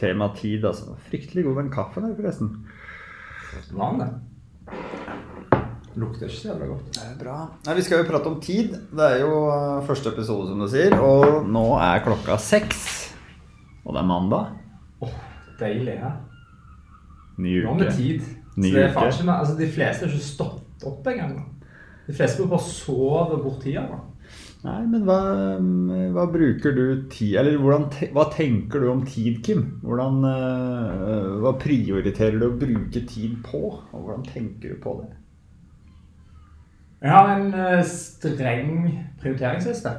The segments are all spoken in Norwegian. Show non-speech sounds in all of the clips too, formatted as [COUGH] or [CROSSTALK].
tema tid, altså. Fryktelig god den kaffen her, forresten. Den det? Lukter ikke så jævla godt. Det er bra. Nei, Vi skal jo prate om tid. Det er jo eh, første episode, som du sier. Og nå er klokka seks. Og det er mandag. Åh, deilig, Ja. Ny Nå med tid. Ny så det er uke. ikke altså De fleste har ikke stått opp engang. De fleste bare sover bort tida. nå. Nei, men hva, hva bruker du tid Eller hvordan, hva tenker du om tid, Kim? Hvordan, eh, hva prioriterer du å bruke tid på? Og hvordan tenker du på det? Jeg har en eh, streng prioriteringsliste.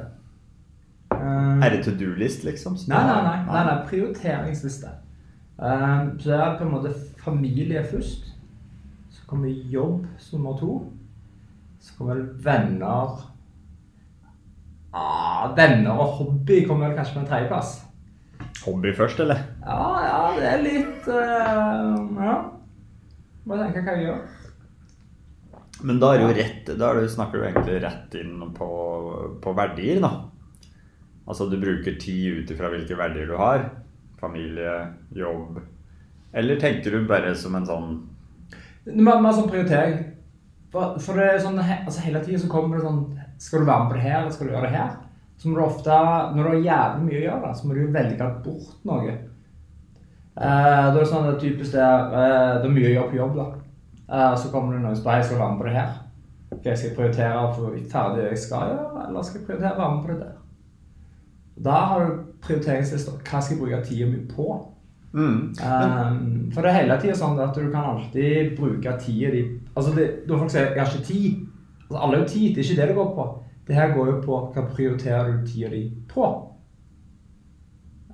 Eh, Er det to do-list, liksom? Nei, nei, nei. nei, nei prioriteringsliste. Så det er på en måte familie først. Så kommer jobb som nummer to. Så kommer venner ah, Venner og hobby kommer vel kanskje på en tredjeplass. Hobby først, eller? Ja, ja, det er litt uh, Ja. Bare tenke hva jeg gjør. Men da jo rett Da det, snakker du egentlig rett inn på, på verdier, da. Altså du bruker tid ut ifra hvilke verdier du har. Familie, jobb. Eller tenker du bare som en sånn Mer, mer sånn prioritering. For, for det er sånn, altså Hele tiden så kommer det sånn Skal du være med på det her, eller skal du gjøre det her? Så må du ofte, Når du har jævlig mye å gjøre, så må du velge bort noe. Eh, da er det sånn at typisk det er, eh, det er mye å gjøre på jobb, da. Eh, så kommer det noen som spør jeg skal være med på det her. Okay, Skal jeg prioritere å få ferdig det jeg skal gjøre, eller skal jeg prioritere å være med på det der? Da har du prioriteringslista. Hva skal jeg bruke tida mi på? mm. Um, for det er hele tida sånn at du kan alltid bruke tida di Altså, det, når folk sier 'jeg har ikke tid' altså, Alle har jo tid, det er ikke det det går på. Det her går jo på hva prioriterer du tida di på.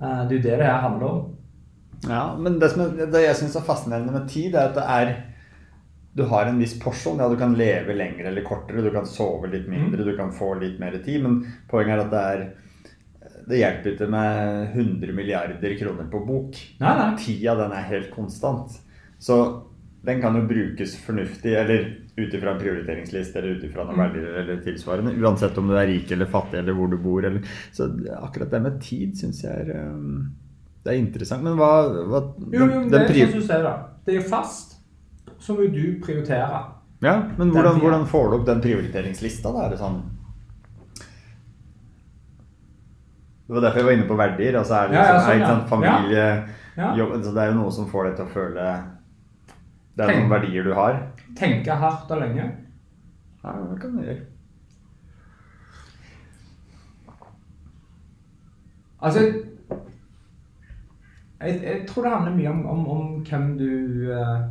Uh, det er jo det det her handler om. Ja, men det, som er, det jeg syns er fascinerende med tid, er at det er Du har en viss porsjon. Ja, du kan leve lenger eller kortere, du kan sove litt mindre, du kan få litt mer tid. Men poenget er at det er Det hjelper ikke med 100 milliarder kroner på bok. Nei, nei. Tida, den er helt konstant. Så den kan jo brukes fornuftig, eller ut ifra en prioriteringsliste, eller ut ifra noen Mm. verdier eller tilsvarende. Uansett om du er rik eller fattig, eller hvor du bor. Eller, så akkurat det med tid syns jeg er um, Det er interessant. Men hva, hva Jo, jo, den det er sånn som du sier, da. Det er fast. Så må du prioritere. Ja, men hvordan, hvordan får du opp den prioriteringslista? da? Er det sånn Det var derfor jeg var inne på verdier. altså er det Ja, ja, liksom, sånn, ja. Familie, Ja. jobb altså Det er jo noe som får deg til å føle Det er Tenk. noen verdier du har. Tenke hardt og lenge. Ja, det kan du gjøre. Altså jeg, jeg tror det handler mye om, om, om hvem du eh,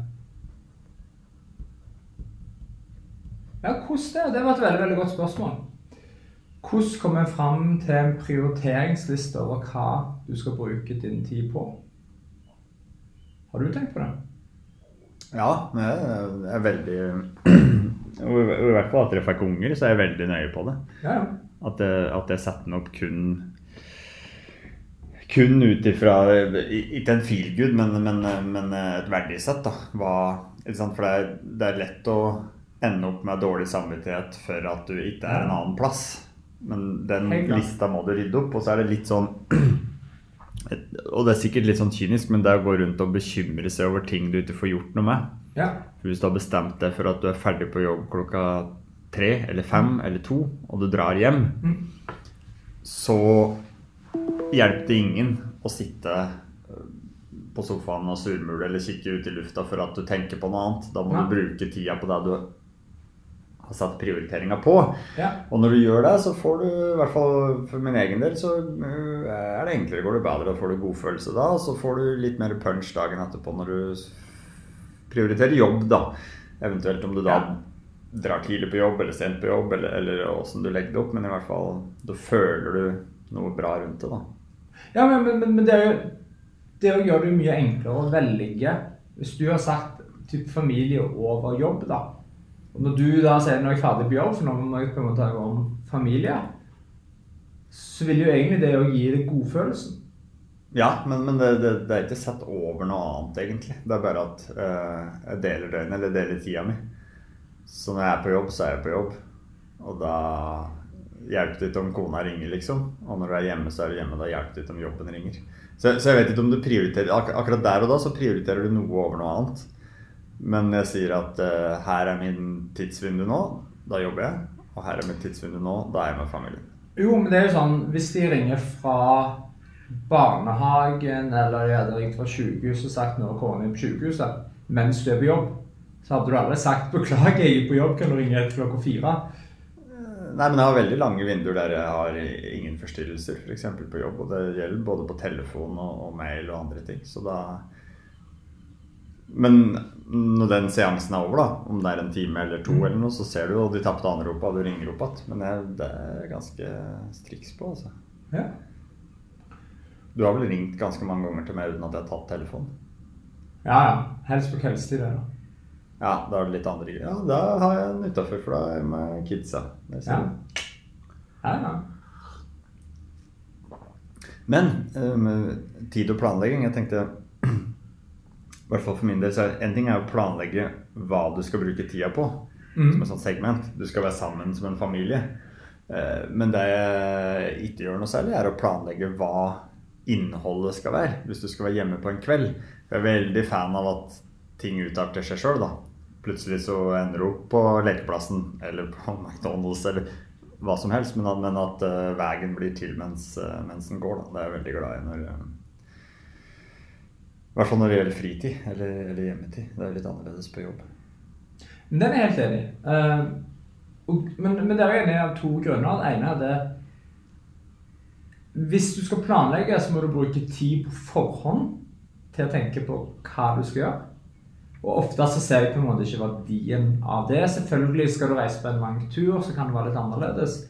Ja, hvordan det? Det var et veldig veldig godt spørsmål. Hvordan kommer jeg fram til en prioriteringsliste over hva du skal bruke din tid på? Har du tenkt på det? Ja, det jeg er veldig [CLEARS THROAT] I hvert fall at dere fikk unger, så er jeg veldig nøye på det. Ja, ja. At jeg, at jeg setter den opp kun kun ut ifra Ikke en feelgood, men, men, men et verdisett. da. Hva? For det er, det er lett å ende opp med dårlig samvittighet for at du ikke er en annen plass. Men den lista må du rydde opp. Og så er det litt sånn [CLEARS THROAT] Og det er sikkert litt sånn kynisk, men det er å gå rundt og bekymre seg over ting du ikke får gjort noe med. ja. Hvis du har bestemt deg for at du er ferdig på jobb klokka tre eller fem eller to, og du drar hjem, Mm. så hjelper det ingen å sitte øh, på sofaen og surmule eller kikke ut i lufta for at du tenker på noe annet. Da må Ja. du bruke tida på det du har satt prioriteringa på. ja. Og når du gjør det, så får du, i hvert fall for min egen del, så øh, er det enklere, går det bedre, og får du godfølelse da, og så får du litt mer punch dagen etterpå når du prioriterer jobb, da. Eventuelt om du da Ja. drar tidlig på jobb eller sent på jobb, eller, eller åssen du legger det opp, men i hvert fall da føler du noe bra rundt det, da. Ja, men, men, men- det er jo Det å gjøre det jo mye enklere å velge Hvis du har satt typ familie over jobb, da. Og når du da sier når jeg er ferdig på jobb, for nå må jeg på en måte gå om familie, så vil jo egentlig det å gi deg godfølelsen. Ja, men, men det, det, det er ikke sett over noe annet, egentlig. Det er bare at uh, jeg deler døgnet, eller deler tida mi. Så når jeg er på jobb, så er jeg på jobb. Og da hjelper det ikke om kona ringer, liksom. Og når du er hjemme, så er du hjemme. Da hjelper det ikke om jobben ringer. Så, så jeg vet ikke om du prioriterer ak Akkurat der og da så prioriterer du noe over noe annet. Men jeg sier at uh, her er min tidsvindu nå, da jobber jeg. Og her er mitt tidsvindu nå, da er jeg med familien. Jo, men det er jo sånn Hvis de ringer fra barnehagen eller de hadde ringt fra sykehuset og sagt nå kommer vi på sykehuset mens du er på jobb, så hadde du aldri sagt 'beklager, jeg er på jobb, kan du ringe etter klokka fire'? Nei, men jeg har veldig lange vinduer der jeg har ingen forstyrrelser, f.eks. For på jobb. Og det gjelder både på telefon og, og, mail og andre ting. Så da Men når den seansen er over, da, om det er en time eller to, mm. eller noe, så ser du jo de tapte anropa, og du ringer opp igjen. Men jeg, det er ganske striks på, altså. Ja. Du har vel ringt ganske mange ganger til meg uten at jeg har tatt telefonen? Ja, ja. Helst på kveldstid. Da. Ja, da er det litt andre Ja, da har jeg den utafor, for da er jeg med kidsa. Ja. ja, ja. Men med tid og planlegging Jeg tenkte hvert fall for min del så er en ting er å planlegge hva du skal bruke tida på. Mm. Som et sånt segment. Du skal være sammen som en familie. Uh, men det jeg ikke gjør noe særlig, er å planlegge hva innholdet skal være. Hvis du skal være hjemme på en kveld. Jeg er veldig fan av at ting utarter seg sjøl, da. Plutselig så ender du opp på lekeplassen eller på [LAUGHS] McDonald's eller hva som helst, men at, men at uh, veien blir til mens, uh, mens, den går. Da. Det er jeg veldig glad i når I hvert fall når det gjelder fritid eller, eller, hjemmetid. Det er litt annerledes på jobb. Den er jeg helt enig i. Og, men, men det er jo enig av to grunner. Det ene er det Hvis du skal planlegge, så må du bruke tid på forhånd til å tenke på hva du skal gjøre. Og ofte så ser jeg på en måte ikke verdien av det. Selvfølgelig skal du reise på en lang tur, så kan det være litt annerledes.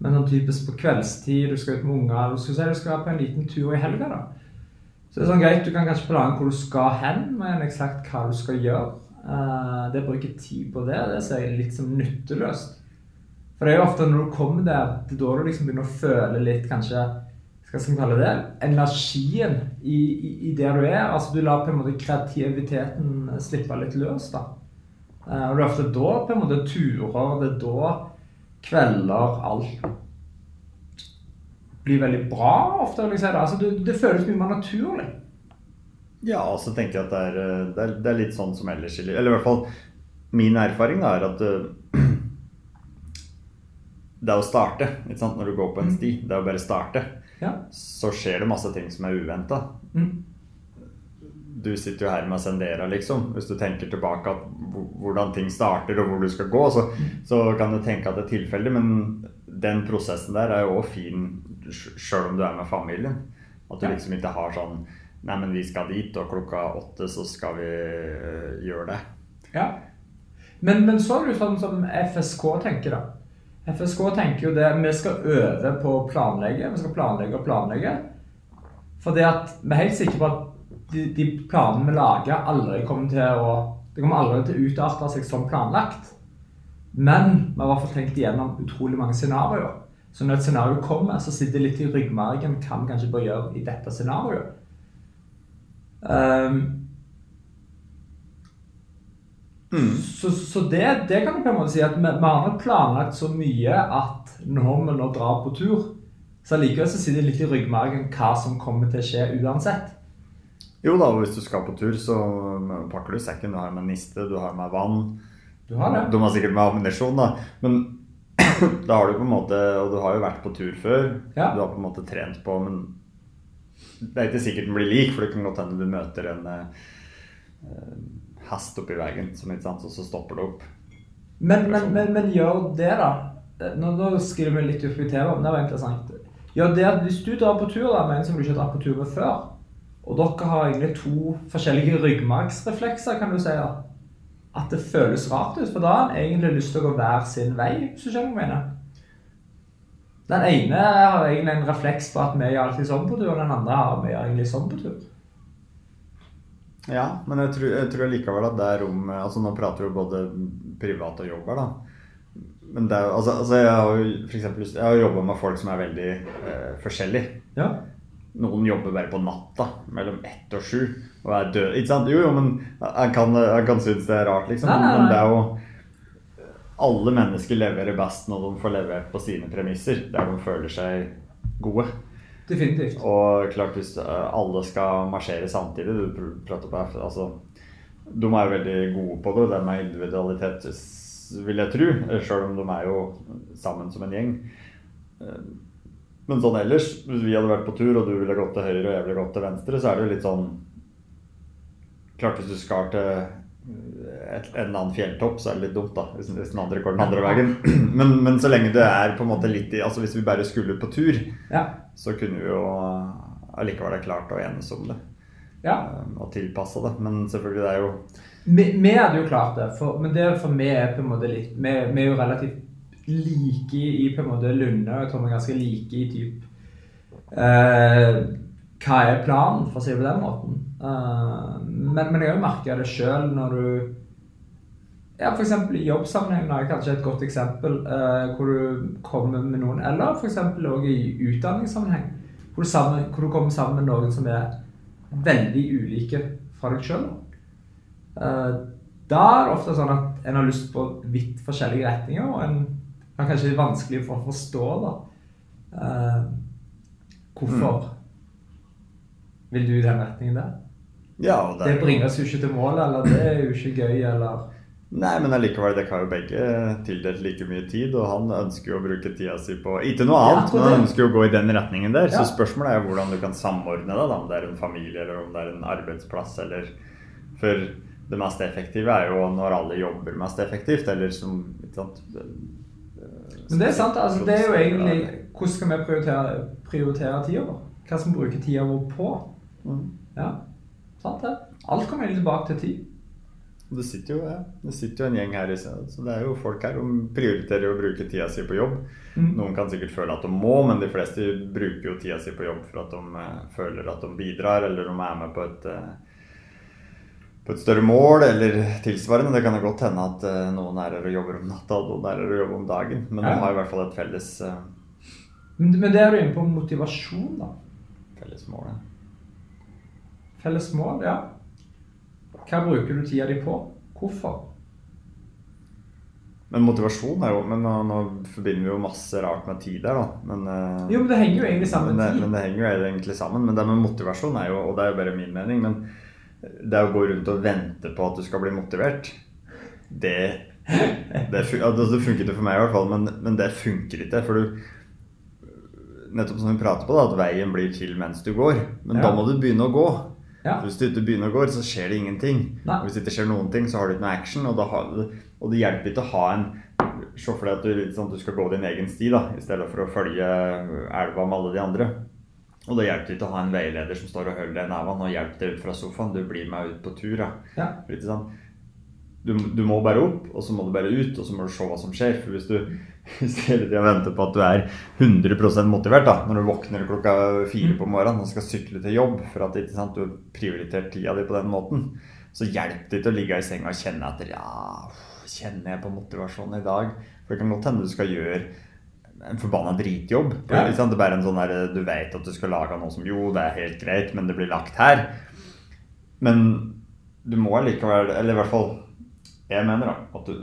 Men sånn typisk på kveldstid, du skal ut med unger, du skal si du skal på en liten tur i helga. da. Så det er sånn greit, Du kan kanskje planlegge hvor du skal hen, men eksakt hva du skal gjøre. Uh, det å bruke tid på det, det ser jeg litt som nytteløst. For det er jo ofte når du kommer der, det er da du liksom begynner å føle litt kanskje hva skal vi kalle det, energien i, i, i, der du er. Altså Du lar på en måte kreativiteten slippe litt løs. da. Uh, og det er ofte da på en måte turer, det er da kvelder, alt blir veldig bra ofte. vil jeg si det. Altså det, det føles mye mer naturlig. Ja, og så tenker jeg at det er, eh, det er, det er litt sånn som ellers i livet. Eller i hvert fall min erfaring da, er at uh, [CLEARS THROAT] det er å starte når du går på en mm. sti. Det er å bare starte ja. så skjer det masse ting som er uventa. Mm. Du sitter jo her med Sendera, liksom. Hvis du tenker tilbake at hvordan ting starter og hvor du skal gå, så, så kan du tenke at det er tilfeldig, men den prosessen der er jo òg fin sjøl om du er med familien. At du liksom ikke har sånn Nei, men vi skal dit, og klokka åtte så skal vi uh, gjøre det. Ja. Men, men så er det jo sånn som FSK tenker, da. FSK tenker jo det Vi skal øve på å planlegge. Vi skal planlegge og planlegge. For det at vi er helt sikre på at de, de planene vi lager, aldri kommer til å Det kommer aldri til å utarte seg som planlagt. Men vi har i hvert fall tenkt igjennom utrolig mange scenarioer. Så når et scenario kommer, så sitter det litt i ryggmargen hva vi kanskje bør gjøre i dette scenarioet. Um, Mm. Så, så det, det, kan du på en måte si at vi, vi har planlagt så mye at når vi nå drar på tur, så likevel så sitter det litt i ryggmargen hva som kommer til å skje uansett. Jo da, hvis du skal på tur, så pakker du sekken. Du har med niste, du har med vann. Du har det. Du har sikkert med ammunisjon, da. Men [CLEARS THROAT] da har du på en måte Og du har jo vært på tur før. Ja. Du har på en måte trent på, men det er ikke sikkert den blir lik, for det kan godt hende du møter en uh, hest oppi veien, som, og så stopper det opp. Men, men, men, men gjør det, da. Nå, nå skriver vi litt opp i TV Men det var interessant. Gjør det at Hvis du drar på tur da, med en som du ikke har dratt på tur med før, og dere har egentlig to forskjellige ryggmargsreflekser, kan du si, da. at det føles rart ut, for da har en egentlig lyst til å gå hver sin vei, hvis du skjønner hva jeg mener. Den ene har egentlig en refleks på at vi er alltid sånn på tur, og den andre har vi egentlig sånn på tur. Ja, men jeg tror, jeg tror likevel at det er rom altså Nå prater vi jo både privat og jobb her, da. Men det er, altså, altså jeg har jo for eksempel, jeg har jobba med folk som er veldig eh, forskjellige. Ja. Noen jobber bare på natta mellom ett og sju og er død. Ikke sant? Jo, jo, men jeg kan, jeg kan synes det er rart, liksom. Nei, nei, nei. Men det er jo Alle mennesker leverer best når de får levert på sine premisser, der de føler seg gode. Definitivt. Og klart hvis eh, alle skal marsjere samtidig Du pr- prater på altså De er jo veldig gode på det, det med individualitet, vil jeg tro. Sjøl om de er jo sammen som en gjeng. Eh, Men sånn ellers, hvis vi hadde vært på tur, og du ville gått til høyre og jeg ville gått til venstre, så er det jo litt sånn Klart hvis du skal til et, en annen fjelltopp, så er det litt dumt, da. Hvis, hvis den andre går den andre veien. [CLEARS THROAT] Men, men så lenge det er på en måte litt i Altså hvis vi bare skulle på tur, Ja. så kunne vi jo allikevel ha klart å enes om det. ja. eh, Og tilpasse det. Men selvfølgelig, det er jo Vi, vi hadde jo klart det, for, men det for meg er på en måte litt Vi, vi er jo relativt like i på en måte Lunde, og jeg tror vi er ganske like i typ eh, Hva er planen, for å si det på den måten? Eh, men, men jeg har jo merka det sjøl når du ja, f.eks. i jobbsammenheng er kanskje et godt eksempel eh, hvor du kommer med noen, eller f.eks. òg i utdanningssammenheng, hvor du, sammen, hvor du kommer sammen med noen som er veldig ulike fra deg sjøl. Eh, da er det ofte sånn at en har lyst på vidt forskjellige retninger, og en har kanskje litt vanskelig for å forstå da. Uh, hvorfor vil du i den retningen der? Ja, det, Det er bringer oss jo ikke til målet, eller det er jo ikke gøy, eller Nei, men allikevel, dere har jo begge tildelt like mye tid, og han ønsker jo å bruke tida si på Ikke noe annet, men han ønsker jo å gå i den retningen der. Ja. Så spørsmålet er jo hvordan du kan samordne det, da, om det er en familie eller om det er en arbeidsplass eller For det mest effektive er jo når alle jobber mest effektivt, eller som ikke sant Men det er sant. altså Det er jo egentlig Hvordan skal vi prioritere, prioritere tida vår? Hva skal vi bruke tida vår på? Mm. Ja, sant det. Alt kommer egentlig tilbake til tid. Det sitter jo, ja. det sitter jo en gjeng her i stedet, så det er jo folk her som prioriterer å bruke tida si på jobb. Mm. Noen kan sikkert føle at de må, men de fleste bruker jo tida si på jobb for at de eh, føler at de bidrar, eller de er med på et, eh, på et større mål, eller tilsvarende. Det kan jo godt hende at uh, noen er her og jobber om natta, og noen er her og jobber om dagen, men Ja. de har i hvert fall et felles, uh, Men, men det er du inne på motivasjon, da. felles mål. ja. Felles mål, ja. Hva bruker du tida di på? Hvorfor? Men motivasjon er jo Men nå, nå forbinder vi jo masse rart med tid der, da. Men, eh, Jo, men det henger jo egentlig sammen men, det, men det henger jo egentlig sammen. Men det med motivasjon er jo, og det er jo bare min mening, men det å gå rundt og vente på at du skal bli motivert, det Det, det funker ikke for meg i hvert fall, men, men det funker ikke. For du Nettopp som vi prater på, da, at veien blir til mens du går. Men Ja. da må du begynne å gå. Ja. Hvis du ikke begynner å gå, så skjer det ingenting. Nei. Og hvis det ikke skjer noen ting, så har du ikke noe action. Og, har, og det hjelper ikke å ha en Se for deg at du, sånn, du skal gå din egen sti, da, i stedet for å følge elva med alle de andre. Og det hjelper ikke å ha en veileder som står og holder deg i nevene og hjelper deg ut fra sofaen. Du blir med ut på tur. Ja. Du, du må bare opp, og så må du bare ut, og så må du se hva som skjer. For hvis du, [LAUGHS] hvis du hele tida venter på at du er 100 motivert da, når du våkner klokka fire på morgenen og skal sykle til jobb for at sant, du har prioritert tida di på den måten, så hjelper det ikke å ligge i senga og kjenne etter Ja, kjenner jeg på motivasjonen i dag? For det kan godt hende du skal gjøre en forbanna dritjobb. Ja. Det er bare en sånn der, Du vet at du skal lage noe som Jo, det er helt greit, men det blir lagt her. Men du må allikevel Eller i hvert fall jeg mener da, at du,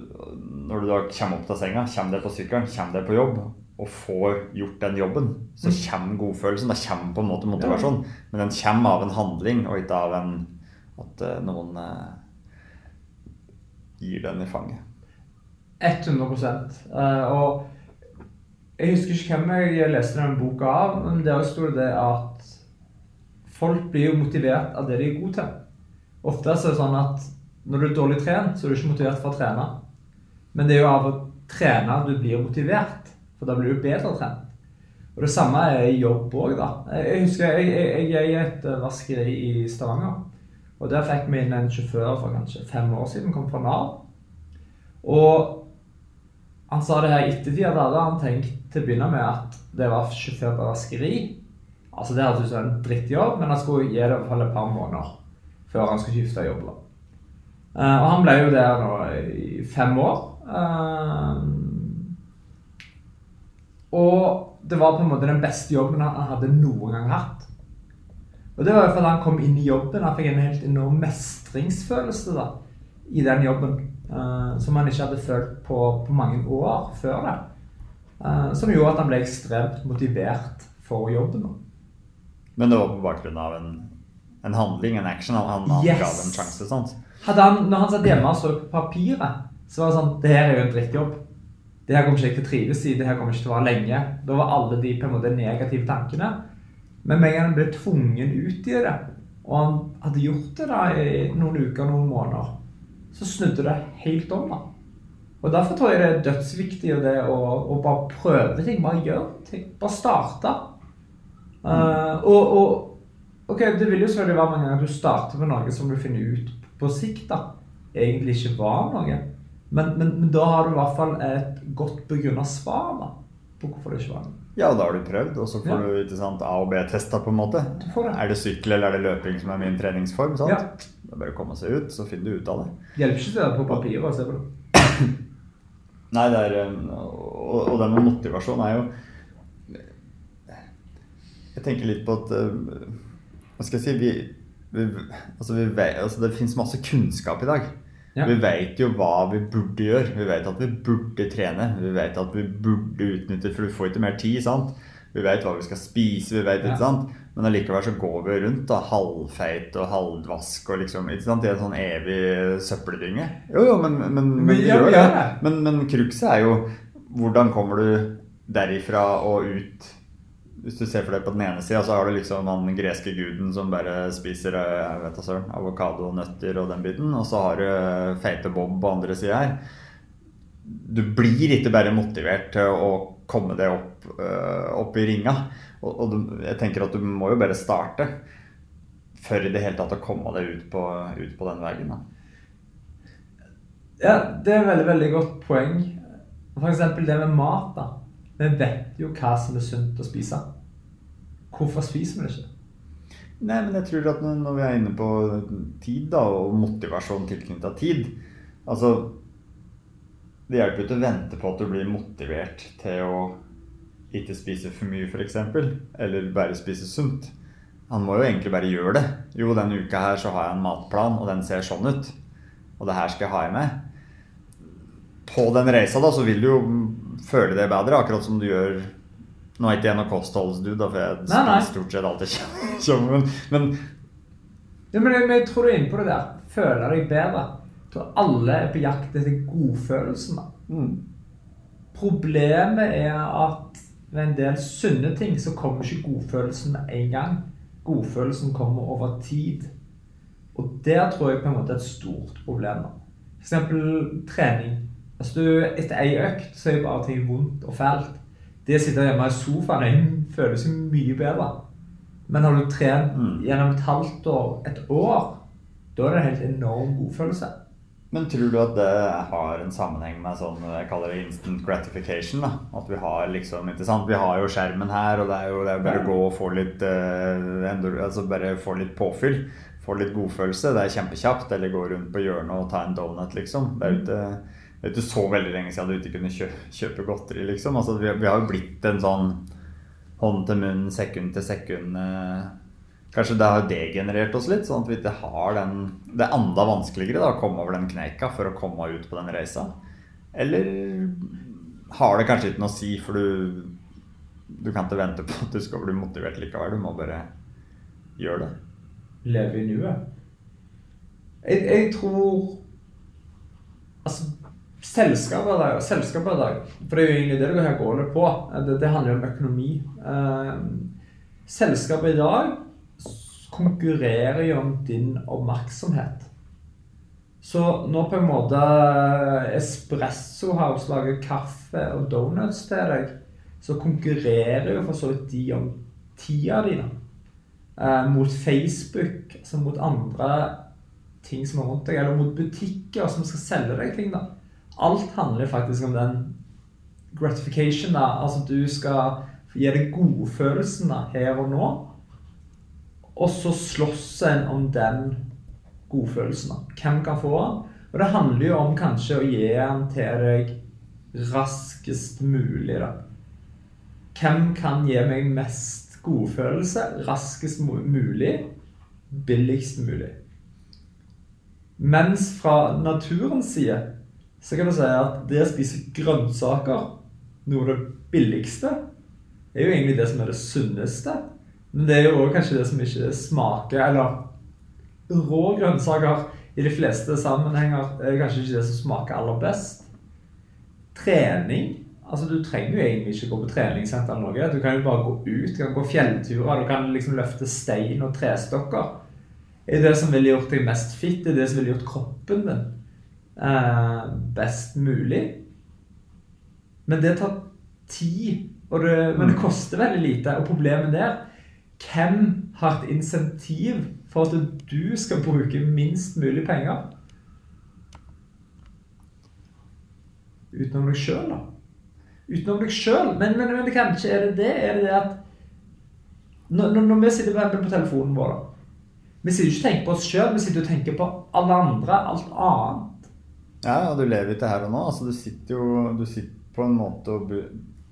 når du da kommer opp til senga, kommer deg på sykkelen, kommer deg på jobb og får gjort den jobben, så kommer godfølelsen. Da kommer på en måte motivasjon. Men den kommer av en handling, og ikke av en at eh, noen eh, gir den i fanget. 100 uh, Og jeg husker ikke hvem jeg leste denne boka av, men der sto det at folk blir jo motivert av det de er gode til. Ofte er det sånn at når du er dårlig trent, så er du ikke motivert for å trene. Men det er jo av å trene du blir motivert, for da blir du bedre trent. Og det samme er i jobb òg, da. Jeg husker jeg, jeg er i et eh, vaskeri i Stavanger. Og der fikk vi inn en sjåfør for kanskje fem år siden, kom fra Nav. Og han sa det her i ettertid at hadde han tenkt til å begynne med at det var sjåfør på vaskeri. Altså Det hørtes ut som en drittjobb, men han skulle gi det i hvert fall et par måneder før han skulle skifte jobb. Eh, og han ble jo der nå i fem år. Uh, og det var på en måte den beste jobben han hadde noen gang hatt. Og det var jo fordi han kom inn i jobben. Han fikk en helt enorm mestringsfølelse da, i den jobben. Eh, som han ikke hadde følt på, på mange år før det. Eh, som gjorde at han ble ekstremt motivert for jobben. nå Men det var på bakgrunn av en, en handling, en action. Han, han Yes. ga dem en sjanse. sant? Hadde han, når han satt hjemme og så på papiret, så var det sånn Det her er jo en drittjobb. Det her kommer ikke jeg til å trives i. Det her kommer ikke til å vare lenge. Da var alle de på en måte negative tankene. Men med en gang han ble tvungen ut i det, og han hadde gjort det da i noen uker, noen måneder, så snudde det helt om. da. Og Derfor tror jeg det er dødsviktig det å, å bare prøve ting. Bare gjøre ting. Bare starte. Eh, og, og ok, Det vil jo selvfølgelig være mange ganger du starter med noe som du finner ut på sikt da, egentlig ikke var noe. Men, men, men da har du i hvert fall et godt begrunna svar da, på hvorfor det ikke var noe. Ja, og da har du prøvd, og så får Ja. du sant, A- og B-testa på en måte. Du får det. Er det sykkel eller er det løping som er min treningsform? sant? Ja. Det er bare å komme seg ut, så finner du ut av det. Hjelper ikke det på papiret. Se på det. [CLEARS THROAT] Nei, det er um, Og, og det med motivasjon er jo Jeg tenker litt på at uh, Hva skal jeg si vi, vi, altså vi vet, altså Det fins masse kunnskap i dag. Ja. Vi vet jo hva vi burde gjøre. Vi vet at vi burde trene. Vi vet at vi burde utnytte For du får ikke mer tid, sant? Vi vet hva vi skal spise, vi vet, Ja. ikke sant? Men allikevel så går vi rundt da, halvfeit og halvdvask og liksom ikke sant? i en sånn evig søppeldynge. Jo, jo, men, men, men, Men ja, gjør det. gjør. Men, men cruxet er jo hvordan kommer du derifra og ut Hvis du ser for deg på den ene sida, så har du liksom den greske guden som bare spiser eh, jeg vet da avokado og nøtter og den biten. Og så har du eh, feite Bob på andre sida her. Du blir ikke bare motivert til å komme deg opp, eh, opp i ringa. Og, og jeg tenker at du må jo bare starte for i det hele tatt å komme deg ut på, ut på den veien. da. Ja, det er et veldig, veldig godt poeng. Eksempel det med mat. da. Vi vet jo hva som er sunt å spise. Hvorfor spiser vi det ikke? Nei, men jeg tror at når vi er inne på tid da, og motivasjon tilknyttet tid Altså Det hjelper jo ikke å vente på at du blir motivert til å ikke spise for mye, f.eks. Eller bare spise sunt. Han må jo egentlig bare gjøre det. Jo, denne uka her så har jeg en matplan, og den ser sånn ut. Og det her skal jeg ha i meg. På den reisa da, så vil du jo føle det bedre, akkurat som du gjør Nå er ikke jeg noen kostholdsdude, for jeg Nei, nei. stort sett alltid kjøtt. Men, men Ja, men jeg, men jeg tror du er inne på det der. Føle deg bedre. Tror alle er på jakt etter godfølelsen. mm, Problemet er at ved en del sunne ting så kommer ikke godfølelsen med en gang. Godfølelsen kommer over tid. Og der tror jeg på en måte er et stort problem. F.eks. Trening. Hvis du etter ei økt så er bare ting vondt og fælt. Det å sitte hjemme i sofaen føles jo mye bedre. Men har du trent Mm. gjennom et halvt år, et år, da er det en helt enorm godfølelse. Men tror du at det har en sammenheng med sånn jeg kaller det instant gratification? da? At vi har liksom, ikke sant? Vi har jo skjermen her, og det er jo, det er jo bare å gå og få litt eh, altså bare få litt påfyll. Få litt godfølelse. Det er kjempekjapt. Eller gå rundt på hjørnet og ta en donut, liksom. Det er jo ikke, det er ikke så veldig lenge siden du ikke kunne kjøpe, kjøpe godteri, liksom. Altså, vi, vi har jo blitt en sånn hånd til munn, sekund til sekund eh, Kanskje det har degenerert oss litt, sånn at vi ikke har den Det er enda vanskeligere da, å komme over den kneika for å komme ut på den reisa. Eller har det kanskje ikke noe å si, for du Du kan ikke vente på at du skal bli motivert likevel. Du må bare gjøre det. leve i nuet. Jeg, jeg tror Altså, selskapet i dag, selskapet i dag For det er jo egentlig det det her går på. Det, det handler jo om økonomi. Eh, selskapet i dag konkurrerer jo om din oppmerksomhet. Så når på en måte Espresso House lager kaffe og donuts til deg, så konkurrerer jo for så vidt de om tida di. eh, mot Facebook, altså mot andre ting som er rundt deg, eller mot butikker som skal selge deg ting. da. Alt handler faktisk om den gratification. da, Altså du skal gi deg godfølelsen da, her og nå, og så slåss en om den godfølelsen. Hvem kan få den? Og det handler jo om kanskje å gi den til deg raskest mulig. da. Hvem kan gi meg mest godfølelse raskest mulig, billigst mulig? Mens fra naturens side så kan du si at det å spise grønnsaker, noe av det billigste, er jo egentlig det som er det sunneste. Men det er jo kanskje det som ikke smaker Eller rå grønnsaker i de fleste sammenhenger er kanskje ikke det som smaker aller best. Trening Altså, Du trenger jo egentlig ikke gå på treningssenter eller noe. Du kan jo bare gå ut, du kan gå fjellturer, du kan liksom løfte stein og trestokker. Det er det som ville gjort deg mest fit, det er det som ville gjort kroppen din eh, best mulig. Men det tar tid, det, men det mm. koster veldig lite. Og problemet der Hvem har et insentiv for at du skal bruke minst mulig penger? Utenom deg sjøl, da utenom deg sjøl. Men, men, men, kanskje er det det? Er det det at når, når vi sitter på, på telefonen vår da, Vi sitter ikke og tenker på oss sjøl, vi sitter og tenker på alle andre, alt annet. Ja, og du lever ikke her og nå. Altså, du sitter jo du sitter på en måte og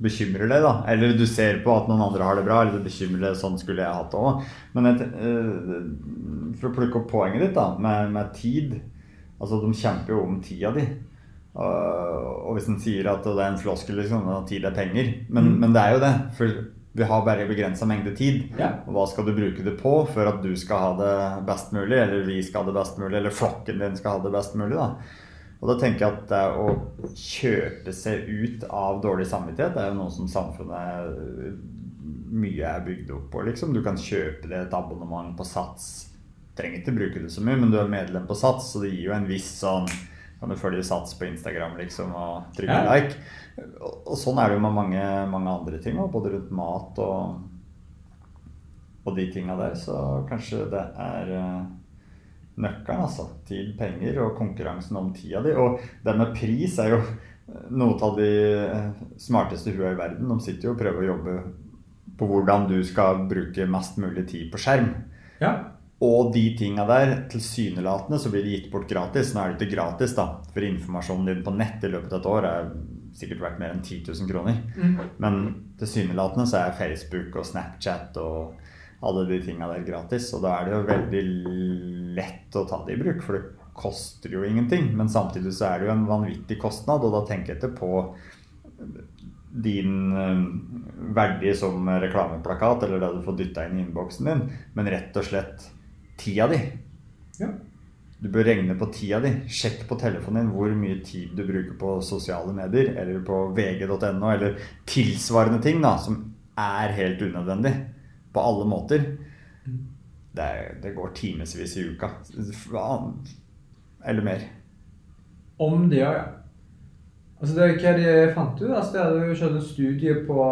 bekymrer deg, da. Eller du ser på at noen andre har det bra, eller du bekymrer deg sånn skulle jeg hatt det òg. Men et, uh, for å plukke opp poenget ditt da, med, med tid Altså, de kjemper jo om tida di. Og hvis en sier at det er en floskel, liksom, at tid er penger men, mm. men, det er jo det. For vi har bare begrensa mengde tid. Ja. Og hva skal du bruke det på for at du skal ha det best mulig, eller vi skal ha det best mulig, eller flokken din skal ha det best mulig? da. Og da tenker jeg at det å kjøpe seg ut av dårlig samvittighet, det er jo noe som samfunnet mye er bygd opp på. liksom. Du kan kjøpe deg et abonnement på Sats. Trenger ikke bruke det så mye, men du er medlem på Sats, så det gir jo en viss sånn kan du følge Sats på Instagram liksom, og trykke ja. like. Og, sånn er det jo med mange, mange andre ting, både rundt mat og, og de tinga der. Så kanskje det er uh, nøkkelen, altså. Tid, penger og konkurransen om tida di. Og det med pris er jo noe av de eh, smarteste hua i verden. De sitter jo og prøver å jobbe på hvordan du skal bruke mest mulig tid på skjerm. Ja. Og de tinga der, tilsynelatende, så blir de gitt bort gratis. Nå er det ikke gratis, da, for informasjonen din på nett i løpet av et år er sikkert verdt mer enn 10 000 kroner. Mm. Men tilsynelatende så er Facebook og Snapchat og alle de tinga der gratis. Og da er det jo veldig lett å ta det i bruk, for det koster jo ingenting. Men samtidig så er det jo en vanvittig kostnad, og da tenker jeg ikke på din eh, verdi som reklameplakat eller det du får dytta inn i innboksen din, men rett og slett tida di. Ja. Du bør regne på tida di. Sjekk på telefonen din hvor mye tid du bruker på sosiale medier eller på vg.no eller tilsvarende ting da, som er helt unødvendig på alle måter. Det, er, det går timevis i uka. Eller mer. Om det ja. Altså det, er hva de fant ut? Altså de hadde jo kjørt en studie på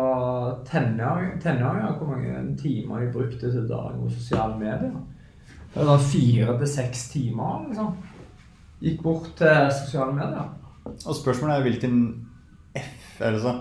tenåringer. Hvor mange timer de brukte til dagen på sosiale medier. Det var fire til seks timer. liksom. Gikk bort til sosiale medier. Og spørsmålet er hvilken F eller så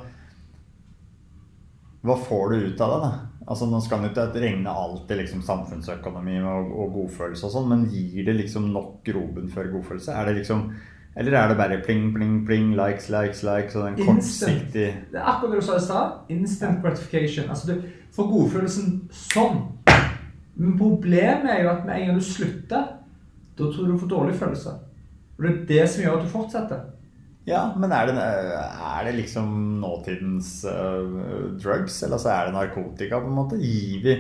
Hva får du ut av det? da? Altså Nå skal en ikke regne alt i liksom samfunnsøkonomi og, og godfølelse, og sånn, men gir det liksom nok grobunn for godfølelse? Er det liksom eller er det bare pling, pling, pling, likes, likes, likes og en kortsiktig Det er akkurat det du sa i stad. Instant gratification. Altså du får godfølelsen sånn. Men problemet er jo at med en gang du slutter, da tror du du får dårlig følelse. Og det er det som gjør at du fortsetter. Ja, men er det, er det liksom nåtidens uh, drugs, eller så er det narkotika, på en måte? Gir vi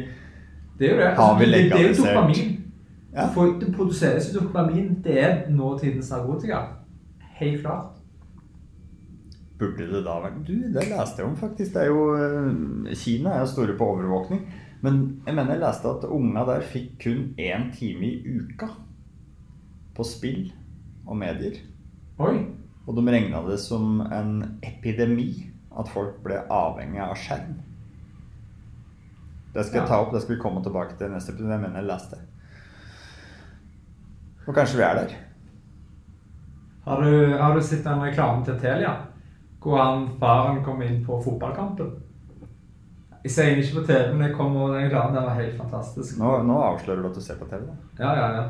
Det er jo det. Vi legalisert Det er jo dopamin. Ja. For det produseres dopamin. Det er nåtidens narkotika. Helt klart. Burde det da vært Du, det leste jeg om, faktisk. Det er jo eh, Kina er jo store på overvåkning. Men jeg mener jeg leste at unga der fikk kun én time i uka på spill og medier. Oi. Og de regna det som en epidemi at folk ble avhengig av skjerm. Det skal jeg ta opp, det skal vi komme tilbake til neste episode. Jeg mener jeg leste. Og kanskje vi er der. Har du, har du sett den reklamen til Telia? Hvor han faren kom inn på fotballkampen? Jeg ser ikke på TV, men jeg kom over den reklamen. Den var helt fantastisk. Nå, nå, avslører du at du ser på TV, da. Ja, ja, ja.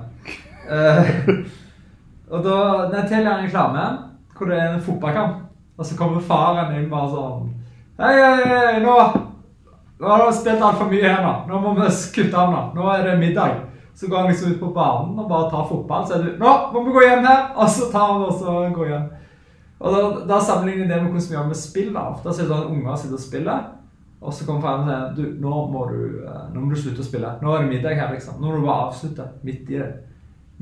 uh, [LAUGHS] og da den Telia en reklame hvor det er en fotballkamp, og så kommer faren inn bare sånn Hei, hei, hei, nå Nå har du spilt altfor mye her nå. Nå må vi kutte av nå. Nå er det middag. Så går han liksom ut på banen og bare tar fotball. Så er det 'Nå må vi gå hjem her!' Og så tar han og så går hjem. Og Da, da sammenligner det med hvordan vi gjør med spill. da. Ofte sitter sånn unger sitter og spiller. Og så kommer faren og sier du, nå må du, eh, nå må du slutte å spille. Nå er det middag her, liksom. Nå må du bare avslutte midt i det.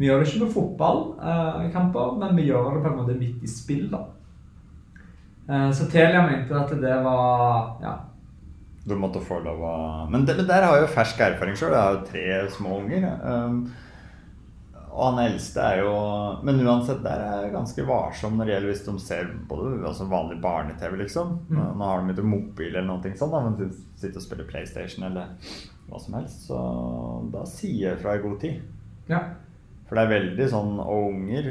Vi gjør det ikke med fotballkamper, men vi gjør det på en måte midt i spill. da. Eh, Så Telia mente at det var ja, Du måtte få lov å Men, det, der har jeg jo fersk erfaring sjøl. Jeg har jo tre små unger. Um, og han eldste er jo Men uansett, der er jeg ganske varsom når det gjelder hvis de ser både altså vanlig barne-TV, liksom. Mm. Nå har de ikke mobil eller noe sånt, da, men de sitter og spiller PlayStation eller hva som helst. Så da sier jeg fra i god tid. ja. For det er veldig sånn Og unger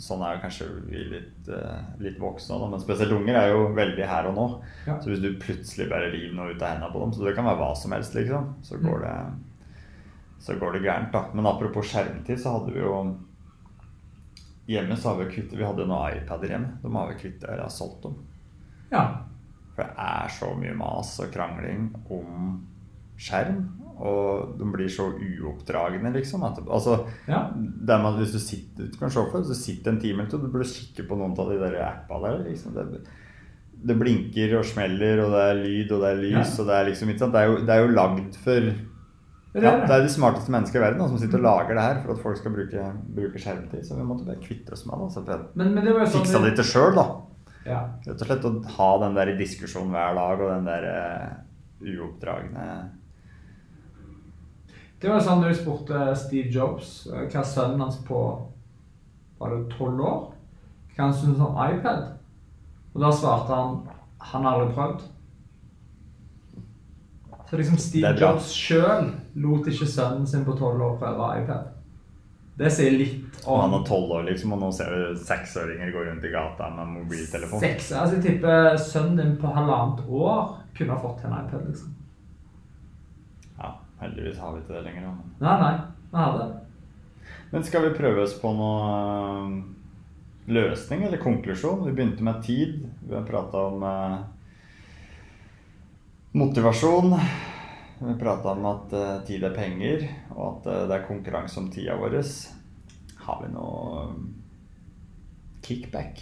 Sånn er jo kanskje vi litt, eh, litt voksne da, men spesielt unger er jo veldig her og nå. Ja. Så hvis du plutselig bare river noe ut av hendene på dem, så det kan være hva som helst, liksom, så går det så går det gærent, da. Men apropos skjermtid, så hadde vi jo Hjemme så har vi kvittet Vi hadde noen iPader hjemme. De har vi kvittet eller har solgt dem. ja. For det er så mye mas og krangling om skjerm. Og de blir så uoppdragende, liksom. At, altså, Ja. man, hvis du sitter du kan se for du sitter en time eller to, du burde kikke på noen av de der appa der. Liksom. Det, det blinker og smeller, og det er lyd og det er lys. Ja. og Det er liksom ikke sant? Det er jo, det er jo lagd for Det ja, er det. det er de smarteste mennesker i verden da, som sitter og lager det her for at folk skal bruke, bruke skjermtid. Så vi måtte bare kvitte oss med det. Altså, Men, men det sånn Fiksa det til sjøl, da. Ja. Rett og slett å ha den der diskusjonen hver dag og den der uh, uoppdragne Det var sånn da jeg spurte Steve Jobs eh, hva sønnen hans på var det 12 år hva han syntes om iPad. Og da svarte han han har aldri prøvd. Så liksom Steve. Jobs sjøl lot ikke sønnen sin på 12 år prøve iPad. Det sier litt Og han om er tolv år, liksom, og nå ser du seksåringer gå rundt i gata med mobiltelefon. Seks, Altså, jeg tipper sønnen din på halvannet år kunne ha fått en iPad, liksom. Heldigvis har vi ikke det lenger. Men. Nei, nei. Vi det. men skal vi prøve oss på noe eh, løsning eller konklusjon? Vi begynte med tid. Vi har prata om eh, motivasjon. Vi prata om at eh, tid er penger, og at eh, det er konkurranse om tida vår. Har vi noe eh, kickback?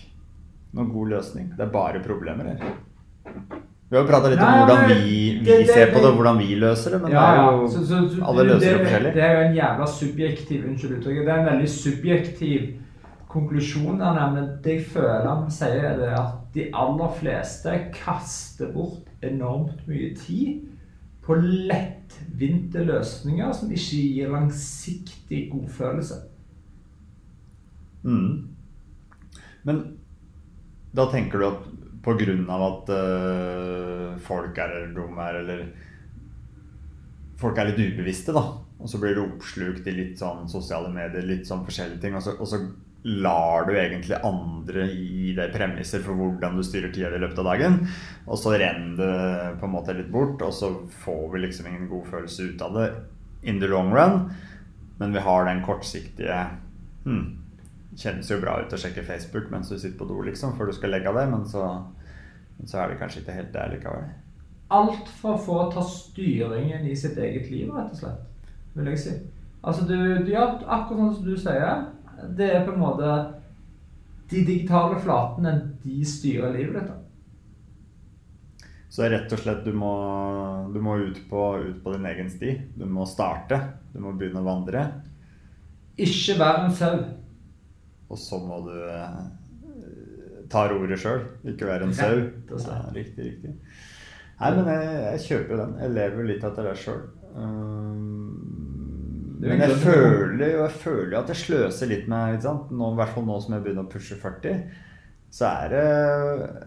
Noen god løsning? Det er bare problemer her. Vi har jo prata litt om hvordan vi, vi det- det- ser på det, og hvordan vi løser det. Men Ja, det ja. Så, så, så, alle løser det forskjellig. det er jo en jævla subjektiv unnskyld uttrykket, det er en veldig subjektiv konklusjon. Men det jeg føler han sier, er at de aller fleste kaster bort enormt mye tid på lettvinte løsninger som ikke gir langsiktig godfølelse. Mm. Men da tenker du at av at uh, folk er dumme her, eller Folk er litt ubevisste, da. Og så blir du oppslukt i litt sånn sosiale medier, litt sånn forskjellige ting. Og så, og så lar du egentlig andre gi deg premisser for hvordan du styrer tida i løpet av dagen. Og så renner det på en måte litt bort, og så får vi liksom ingen god følelse ut av det in the long run. Men vi har den kortsiktige hmm, Kjennes jo bra ut å sjekke Facebook mens du sitter på do, liksom, før du skal legge deg, men så, men så er det kanskje ikke helt der likevel. Alt for å få ta styringen i sitt eget liv, rett og slett. Vil jeg si. Altså, du, du gjør akkurat sånn som du sier. Det er på en måte De digitale flatene, de styrer livet ditt. da. Så rett og slett, du må, du må ut, på, ut på din egen sti. Du må starte. Du må begynne å vandre. Ikke vær en sau. Og så må du eh, ta roret sjøl, ikke være en sau. [LAUGHS] Ja, riktig, riktig. Nei, men jeg, jeg kjøper jo den. Jeg lever litt etter det sjøl. Er men jeg føler jo jeg føler jo at jeg sløser litt med ikke sant? Nå, I hvert fall nå som jeg begynner å pushe 40. Så er det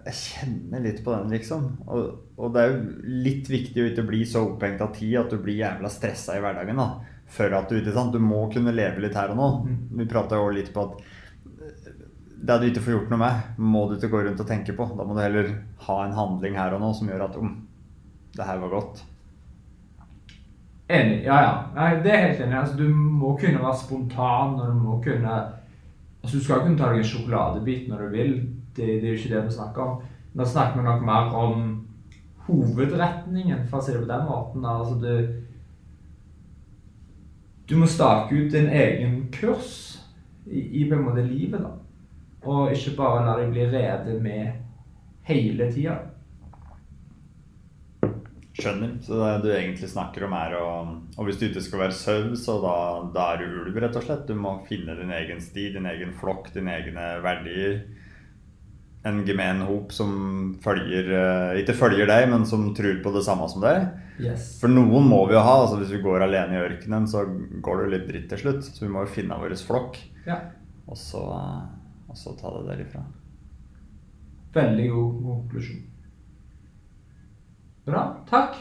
Jeg kjenner litt på den, liksom. Og, og det er jo litt viktig å ikke bli så opphengt av tid at du blir jævla stressa i hverdagen. da Før at du ikke sant? Du må kunne leve litt her og nå. Mm. Vi prata jo litt på at det du ikke får gjort noe med, må du ikke gå rundt og tenke på. Da må du heller ha en handling her og nå som gjør at om, det her var godt. Enig. Ja, ja. Nei, det er helt enig. Altså, du må kunne være spontan, og du må kunne Altså, du skal kunne ta deg en sjokoladebit når du vil. Det, det er jo ikke det vi snakker om. Da snakker vi nok mer om hovedretningen, for å si det på den måten. Altså, du Du må stake ut din egen kurs i, i på en måte livet, da. Og ikke bare la deg bli revet med hele tida. Skjønner. Så det du egentlig snakker om, er å Og hvis du ikke skal være sau, så da, da er du ulv, rett og slett. Du må finne din egen sti, din egen flokk, dine egne verdier. En gemen hop som følger eh, Ikke følger deg, men som tror på det samme som deg. Yes. For noen må vi jo ha. altså Hvis vi går alene i ørkenen, så går det litt dritt til slutt. Så vi må jo finne vår flokk, Ja. og så, og så ta det derifra. Veldig god konklusjon. Bra. Takk.